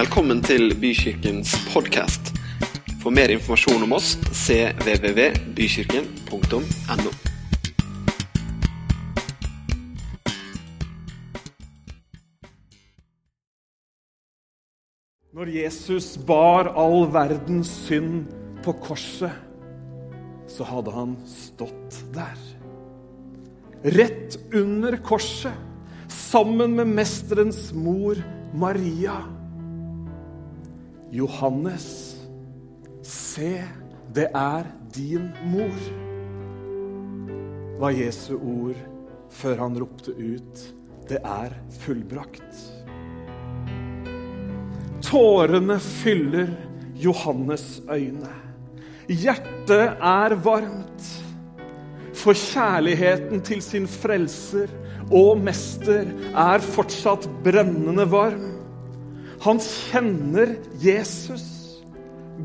Velkommen til Bykirkens podkast. For mer informasjon om oss cvvvbykirken.no. Når Jesus bar all verdens synd på korset, så hadde han stått der. Rett under korset, sammen med mesterens mor Maria. Johannes, se, det er din mor, var Jesu ord før han ropte ut, det er fullbrakt. Tårene fyller Johannes' øyne. Hjertet er varmt. For kjærligheten til sin frelser og mester er fortsatt brennende varm. Han kjenner Jesus.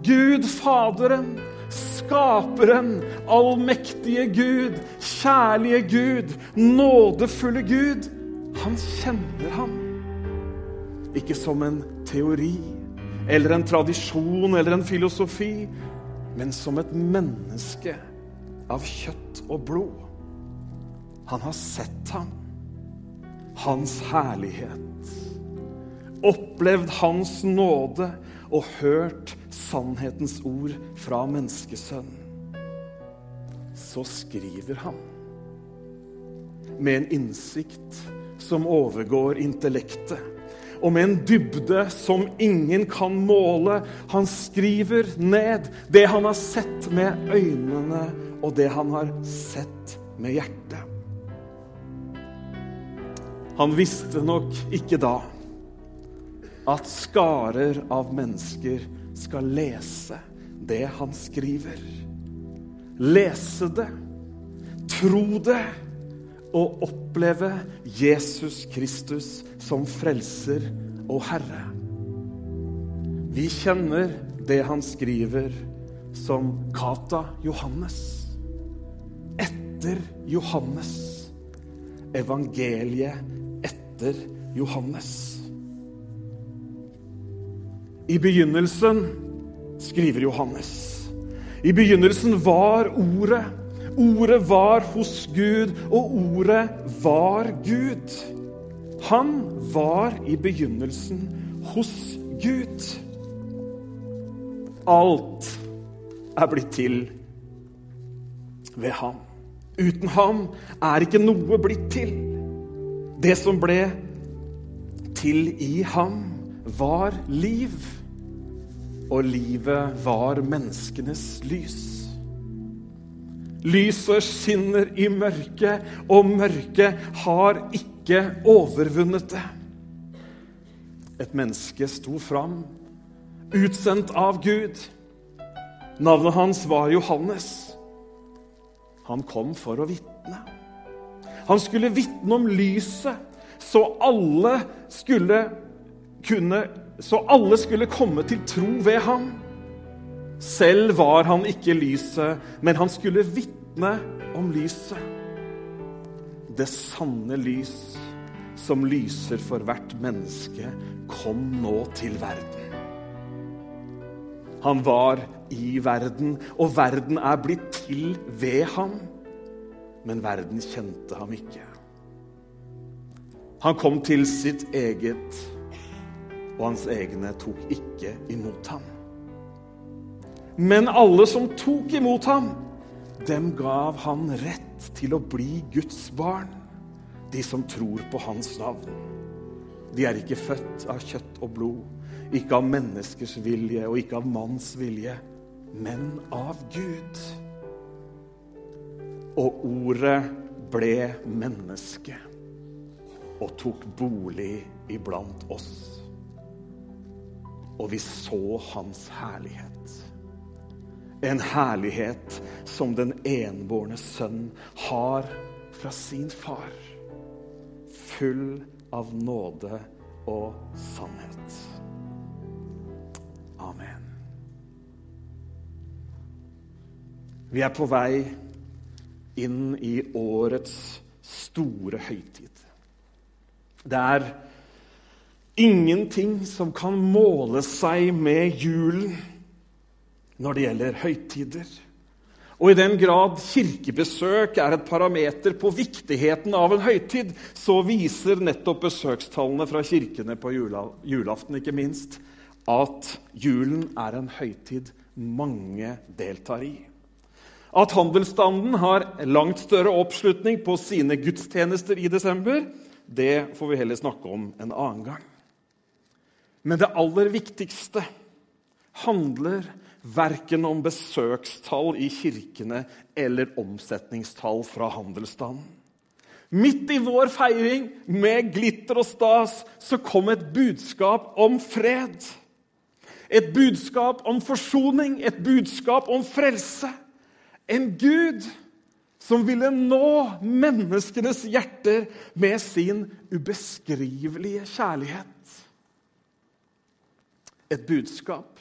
Gud Faderen, Skaperen, allmektige Gud, kjærlige Gud, nådefulle Gud. Han kjenner ham. Ikke som en teori eller en tradisjon eller en filosofi, men som et menneske av kjøtt og blod. Han har sett ham, hans herlighet, opplevd hans nåde og hørt sannhetens ord fra menneskesønnen. Så skriver han med en innsikt som overgår intellektet og med en dybde som ingen kan måle. Han skriver ned det han har sett med øynene, og det han har sett med hjertet. Han visste nok ikke da at skarer av mennesker skal lese det han skriver. Lese det, tro det og oppleve Jesus Kristus som frelser og Herre. Vi kjenner det han skriver som Kata Johannes. Etter Johannes. Evangeliet etter Johannes. I begynnelsen, skriver Johannes, i begynnelsen var Ordet. Ordet var hos Gud, og ordet var Gud. Han var i begynnelsen hos Gud. Alt er blitt til ved ham. Uten ham er ikke noe blitt til. Det som ble til i ham, var liv. Og livet var menneskenes lys. Lyset skinner i mørket, og mørket har ikke overvunnet det. Et menneske sto fram, utsendt av Gud. Navnet hans var Johannes. Han kom for å vitne. Han skulle vitne om lyset, så alle skulle kunne Så alle skulle komme til tro ved ham. Selv var han ikke lyset, men han skulle vitne om lyset. Det sanne lys som lyser for hvert menneske, kom nå til verden. Han var i verden, og verden er blitt til ved ham. Men verden kjente ham ikke. Han kom til sitt eget, og hans egne tok ikke imot ham. Men alle som tok imot ham, dem gav han rett til å bli Guds barn. De som tror på hans navn. De er ikke født av kjøtt og blod, ikke av menneskers vilje og ikke av manns vilje, men av Gud. Og ordet ble menneske og tok bolig iblant oss. Og vi så hans herlighet. En herlighet som den enbårne sønn har fra sin far. Full av nåde og sannhet. Amen. Vi er på vei inn i årets store høytid. Det er ingenting som kan måle seg med julen når det gjelder høytider. Og i den grad kirkebesøk er et parameter på viktigheten av en høytid, så viser nettopp besøkstallene fra kirkene på julaften ikke minst at julen er en høytid mange deltar i. At handelsstanden har langt større oppslutning på sine gudstjenester i desember, det får vi heller snakke om en annen gang. Men det aller viktigste handler verken om besøkstall i kirkene eller omsetningstall fra handelsstanden. Midt i vår feiring med glitter og stas så kom et budskap om fred. Et budskap om forsoning, et budskap om frelse. En Gud som ville nå menneskenes hjerter med sin ubeskrivelige kjærlighet. Et budskap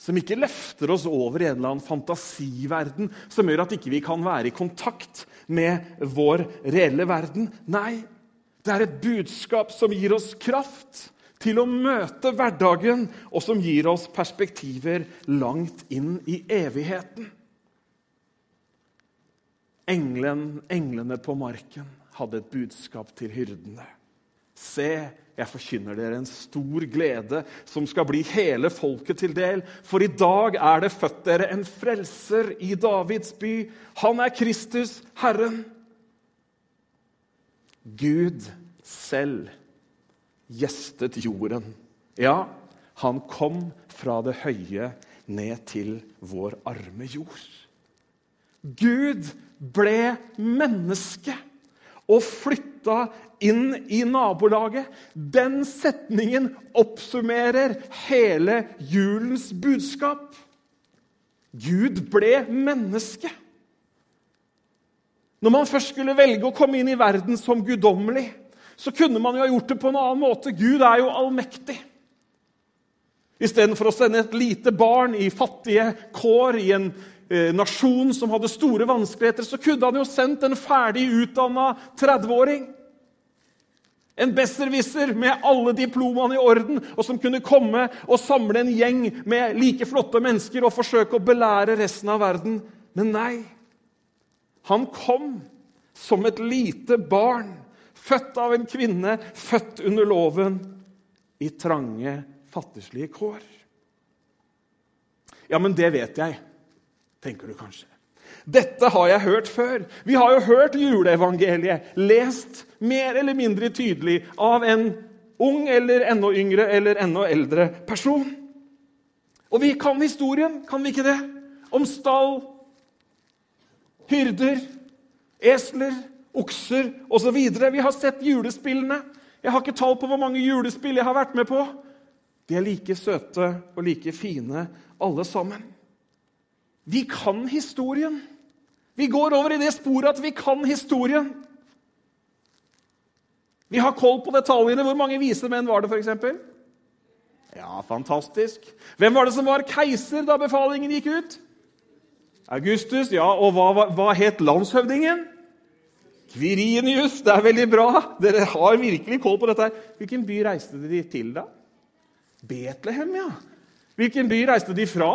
som ikke løfter oss over i en eller annen fantasiverden som gjør at ikke vi ikke kan være i kontakt med vår reelle verden. Nei, det er et budskap som gir oss kraft til å møte hverdagen, og som gir oss perspektiver langt inn i evigheten. Englen, englene på marken hadde et budskap til hyrdene. Se, jeg forkynner dere en stor glede som skal bli hele folket til del. For i dag er det født dere en frelser i Davids by. Han er Kristus, Herren. Gud selv gjestet jorden. Ja, han kom fra det høye ned til vår arme jord. Gud ble menneske og flytta inn i nabolaget. Den setningen oppsummerer hele julens budskap. Gud ble menneske. Når man først skulle velge å komme inn i verden som guddommelig, så kunne man jo ha gjort det på en annen måte. Gud er jo allmektig. Istedenfor å sende et lite barn i fattige kår i en nasjon som hadde store vanskeligheter, så kunne han jo sendt en ferdig utdanna 30-åring. En besserwisser med alle diplomaene i orden, og som kunne komme og samle en gjeng med like flotte mennesker og forsøke å belære resten av verden. Men nei. Han kom som et lite barn, født av en kvinne, født under loven, i trange, fattigslige kår. Ja, men det vet jeg, tenker du kanskje. Dette har jeg hørt før. Vi har jo hørt juleevangeliet lest mer eller mindre tydelig av en ung eller enda yngre eller enda eldre person. Og vi kan historien, kan vi ikke det? Om stall, hyrder, esler, okser osv. Vi har sett julespillene. Jeg har ikke tall på hvor mange julespill jeg har vært med på. De er like søte og like fine, alle sammen. Vi kan historien. Vi går over i det sporet at vi kan historien. Vi har koll på detaljene. Hvor mange vise menn var det, f.eks.? Ja, fantastisk. Hvem var det som var keiser da befalingen gikk ut? Augustus. Ja, og hva, hva het landshøvdingen? Kvirinius. Det er veldig bra. Dere har virkelig koll på dette. Hvilken by reiste de til, da? Betlehem, ja. Hvilken by reiste de fra?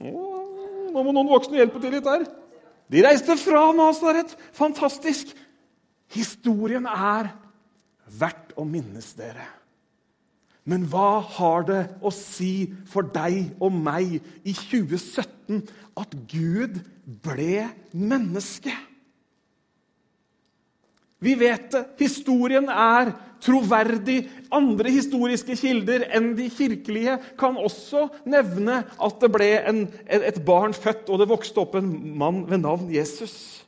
Nå må noen voksne hjelpe til litt der. De reiste fra Nasaret. Fantastisk. Historien er verdt å minnes dere. Men hva har det å si for deg og meg i 2017 at Gud ble menneske? Vi vet det. Historien er troverdig. Andre historiske kilder enn de kirkelige kan også nevne at det ble en, et barn født, og det vokste opp en mann ved navn Jesus.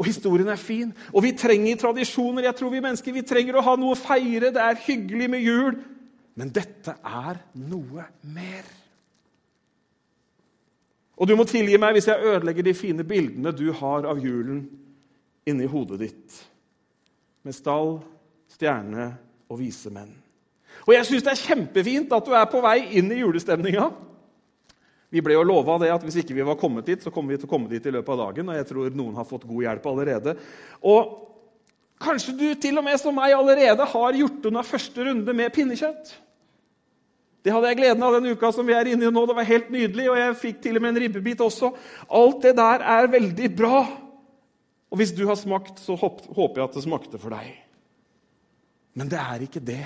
Og historien er fin. Og vi trenger tradisjoner. Jeg tror Vi mennesker vi trenger å ha noe å feire. Det er hyggelig med jul. Men dette er noe mer. Og du må tilgi meg hvis jeg ødelegger de fine bildene du har av julen inni hodet ditt. Med stall, stjerne og vise menn. Og jeg syns det er kjempefint at du er på vei inn i julestemninga. Vi ble jo lova det at hvis ikke vi var kommet dit, så kommer vi til å komme dit i løpet av dagen. Og jeg tror noen har fått god hjelp allerede. Og Kanskje du til og med som meg allerede har gjort unna første runde med pinnekjøtt. Det hadde jeg gleden av den uka som vi er inne i nå. Det var helt nydelig, og jeg fikk til og med en ribbebit også. Alt det der er veldig bra. Og hvis du har smakt, så håper jeg at det smakte for deg. Men det er ikke det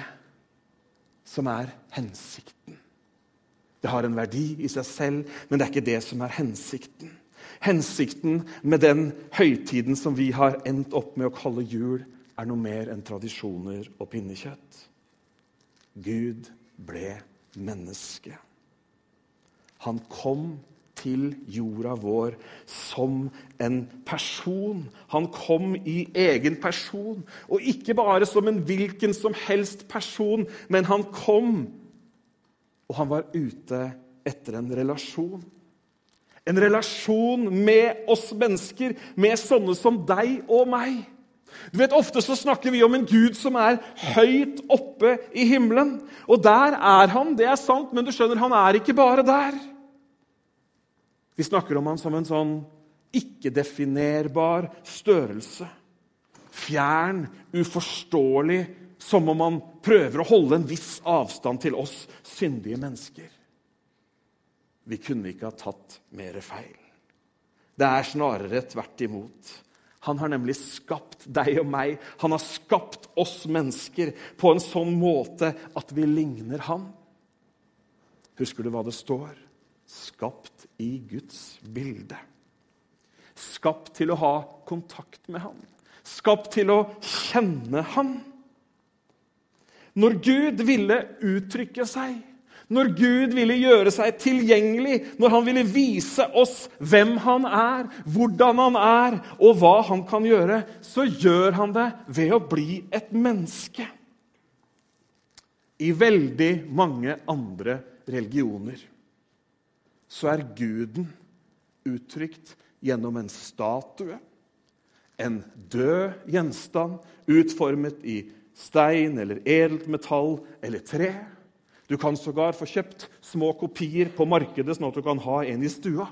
som er hensikten. Det har en verdi i seg selv, men det er ikke det som er hensikten. Hensikten med den høytiden som vi har endt opp med å kalle jul, er noe mer enn tradisjoner og pinnekjøtt. Gud ble menneske. Han kom til jorda vår som en person. Han kom i egen person, og ikke bare som en hvilken som helst person, men han kom, og han var ute etter en relasjon. En relasjon med oss mennesker, med sånne som deg og meg. Du vet, Ofte så snakker vi om en Gud som er høyt oppe i himmelen. Og der er han, det er sant, men du skjønner, han er ikke bare der. Vi snakker om han som en sånn ikke-definerbar størrelse. Fjern, uforståelig, som om han prøver å holde en viss avstand til oss syndige mennesker. Vi kunne ikke ha tatt mer feil. Det er snarere tvert imot. Han har nemlig skapt deg og meg. Han har skapt oss mennesker på en sånn måte at vi ligner ham. Husker du hva det står? Skapt i Guds bilde. Skapt til å ha kontakt med ham. Skapt til å kjenne ham. Når Gud ville uttrykke seg når Gud ville gjøre seg tilgjengelig, når han ville vise oss hvem han er, hvordan han er, og hva han kan gjøre, så gjør han det ved å bli et menneske. I veldig mange andre religioner så er guden uttrykt gjennom en statue, en død gjenstand utformet i stein eller edelt metall eller tre. Du kan sågar få kjøpt små kopier på markedet, sånn at du kan ha en i stua.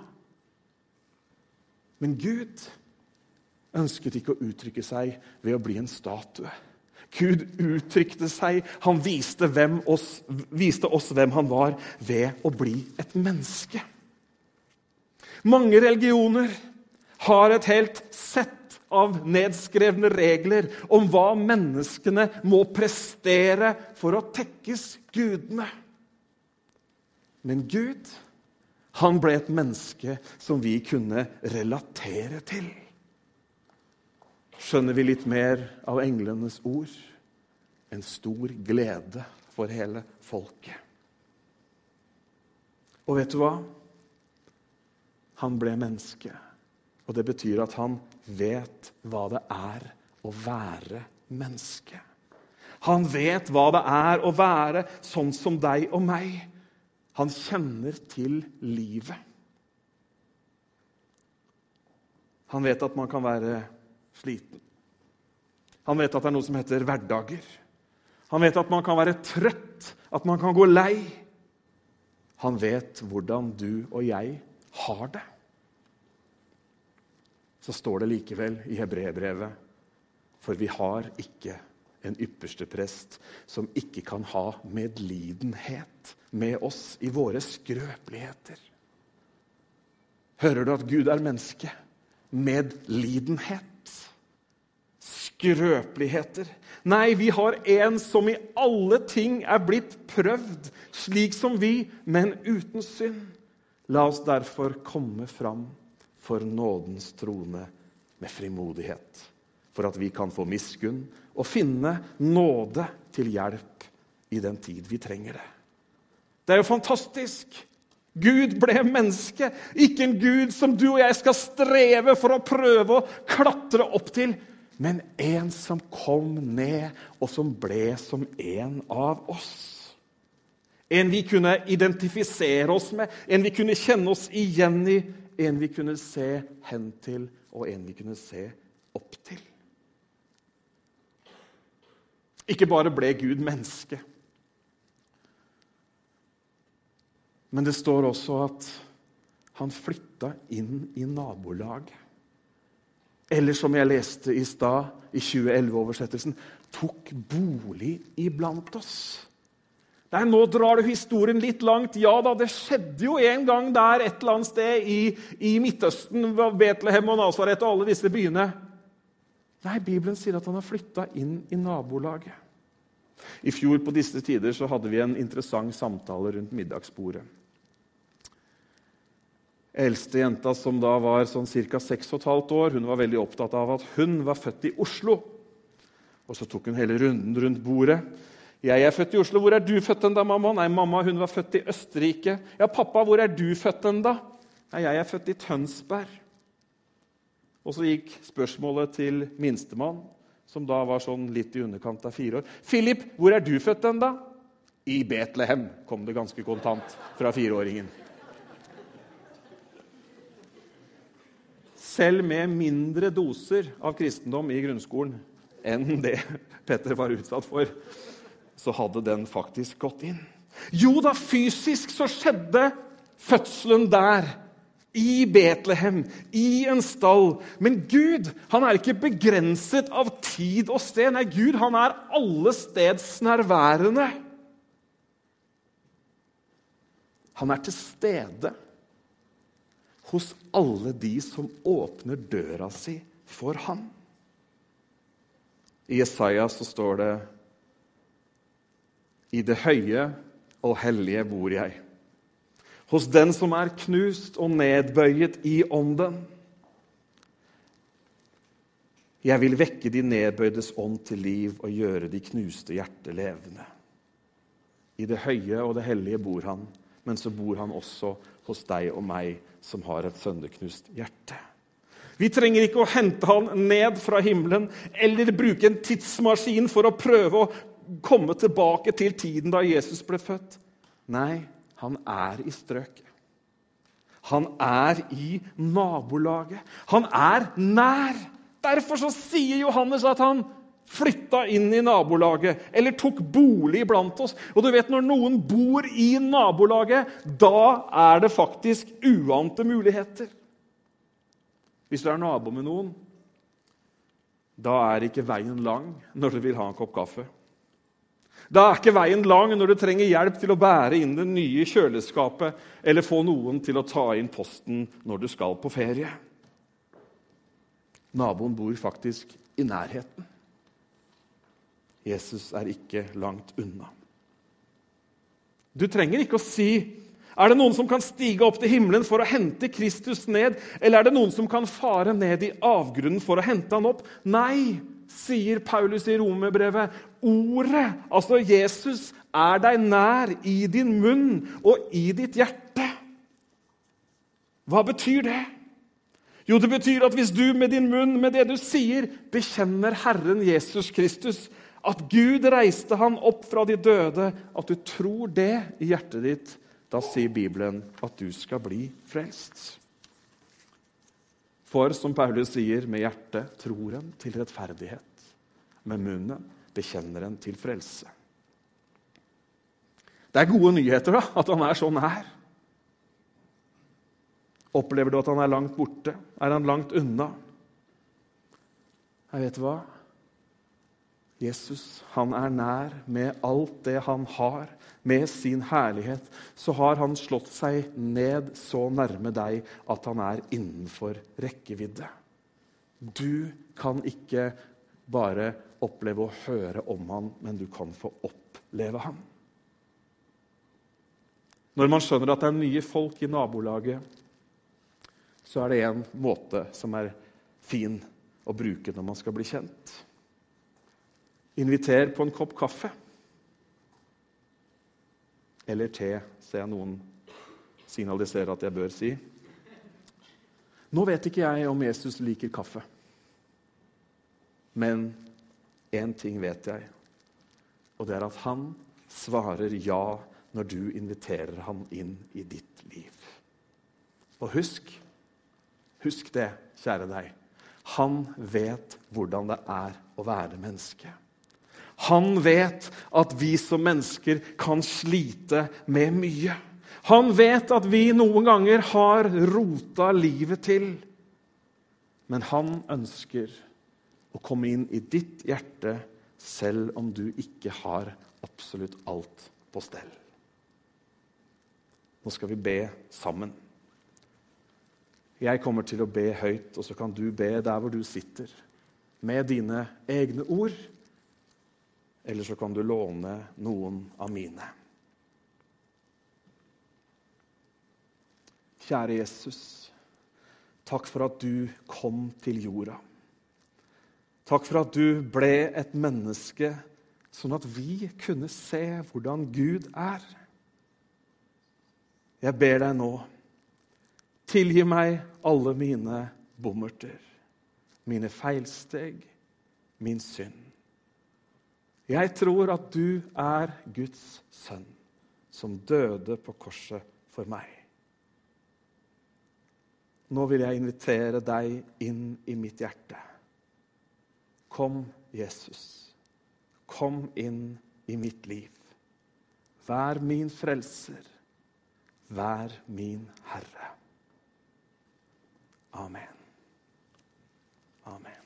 Men Gud ønsket ikke å uttrykke seg ved å bli en statue. Gud uttrykte seg, han viste, oss, viste oss hvem han var, ved å bli et menneske. Mange religioner har et helt sett av nedskrevne regler om hva menneskene må prestere for å tekkes gudene. Men Gud, han ble et menneske som vi kunne relatere til. Skjønner vi litt mer av englenes ord? En stor glede for hele folket. Og vet du hva? Han ble menneske. Og det betyr at han vet hva det er å være menneske. Han vet hva det er å være sånn som deg og meg. Han kjenner til livet. Han vet at man kan være sliten. Han vet at det er noe som heter hverdager. Han vet at man kan være trøtt, at man kan gå lei. Han vet hvordan du og jeg har det så står det likevel i hebreerbrevet For vi har ikke en ypperste prest som ikke kan ha medlidenhet med oss i våre skrøpeligheter. Hører du at Gud er menneske? Medlidenhet. Skrøpeligheter. Nei, vi har en som i alle ting er blitt prøvd, slik som vi, men uten synd. La oss derfor komme fram for nådens trone med frimodighet, for at vi kan få miskunn og finne nåde til hjelp i den tid vi trenger det. Det er jo fantastisk! Gud ble menneske, ikke en gud som du og jeg skal streve for å prøve å klatre opp til, men en som kom ned, og som ble som en av oss. En vi kunne identifisere oss med, en vi kunne kjenne oss igjen i, en vi kunne se hen til, og en vi kunne se opp til. Ikke bare ble Gud menneske, men det står også at han flytta inn i nabolaget. Eller som jeg leste i stad, i 2011-oversettelsen, tok bolig iblant oss. Nei, nå drar du historien litt langt. Ja da, det skjedde jo en gang der et eller annet sted i, i Midtøsten, Betlehem og Nasaret og alle disse byene. Nei, Bibelen sier at han har flytta inn i nabolaget. I fjor på disse tider så hadde vi en interessant samtale rundt middagsbordet. Eldste jenta, som da var sånn ca. 6,5 år, hun var veldig opptatt av at hun var født i Oslo. Og Så tok hun hele runden rundt bordet. 'Jeg er født i Oslo. Hvor er du født hen, da, mamma?' 'Nei, mamma, hun var født i Østerrike.' 'Ja, pappa, hvor er du født hen, da?' 'Nei, jeg er født i Tønsberg.' Og så gikk spørsmålet til minstemann, som da var sånn litt i underkant av fire år. 'Philip, hvor er du født hen, da?' 'I Betlehem', kom det ganske kontant fra fireåringen. Selv med mindre doser av kristendom i grunnskolen enn det Petter var utsatt for, så hadde den faktisk gått inn. Jo da, fysisk så skjedde fødselen der. I Betlehem, i en stall. Men Gud han er ikke begrenset av tid og sted. Nei, Gud han er allestedsnærværende. Han er til stede hos alle de som åpner døra si for ham. I Jesaja så står det i det høye og hellige bor jeg. Hos den som er knust og nedbøyet i ånden. Jeg vil vekke de nedbøydes ånd til liv og gjøre de knuste hjerter levende. I det høye og det hellige bor han, men så bor han også hos deg og meg som har et sønderknust hjerte. Vi trenger ikke å hente han ned fra himmelen eller bruke en tidsmaskin for å prøve å komme tilbake til tiden da Jesus ble født. Nei, han er i strøket. Han er i nabolaget. Han er nær. Derfor så sier Johannes at han flytta inn i nabolaget eller tok bolig blant oss. Og du vet, Når noen bor i nabolaget, da er det faktisk uante muligheter. Hvis du er nabo med noen, da er ikke veien lang når du vil ha en kopp kaffe. Da er ikke veien lang når du trenger hjelp til å bære inn det nye kjøleskapet eller få noen til å ta inn posten når du skal på ferie. Naboen bor faktisk i nærheten. Jesus er ikke langt unna. Du trenger ikke å si er det noen som kan stige opp til himmelen for å hente Kristus ned, eller er det noen som kan fare ned i avgrunnen for å hente han opp? Nei, sier Paulus i romerbrevet. Ordet, altså Jesus, er deg nær i din munn og i ditt hjerte. Hva betyr det? Jo, det betyr at hvis du med din munn, med det du sier, bekjenner Herren Jesus Kristus, at Gud reiste han opp fra de døde, at du tror det i hjertet ditt, da sier Bibelen at du skal bli frelst. For som Paulus sier, med hjertet tror en til rettferdighet. Med munnen bekjenner en til frelse. Det er gode nyheter da, at han er så nær. Opplever du at han er langt borte? Er han langt unna? Jeg vet hva? Jesus han er nær med alt det han har, med sin herlighet. Så har han slått seg ned så nærme deg at han er innenfor rekkevidde. Du kan ikke bare oppleve å høre om han, men du kan få oppleve han. Når man skjønner at det er nye folk i nabolaget, så er det en måte som er fin å bruke når man skal bli kjent. Inviter på en kopp kaffe. Eller te, ser jeg noen signalisere at jeg bør si. Nå vet ikke jeg om Jesus liker kaffe. Men én ting vet jeg, og det er at han svarer ja når du inviterer ham inn i ditt liv. Og husk, husk det, kjære deg. Han vet hvordan det er å være menneske. Han vet at vi som mennesker kan slite med mye. Han vet at vi noen ganger har rota livet til. Men han ønsker å komme inn i ditt hjerte selv om du ikke har absolutt alt på stell. Nå skal vi be sammen. Jeg kommer til å be høyt, og så kan du be der hvor du sitter, med dine egne ord. Eller så kan du låne noen av mine. Kjære Jesus, takk for at du kom til jorda. Takk for at du ble et menneske, sånn at vi kunne se hvordan Gud er. Jeg ber deg nå, tilgi meg alle mine bommerter, mine feilsteg, min synd. Jeg tror at du er Guds sønn, som døde på korset for meg. Nå vil jeg invitere deg inn i mitt hjerte. Kom, Jesus. Kom inn i mitt liv. Vær min frelser. Vær min Herre. Amen. Amen.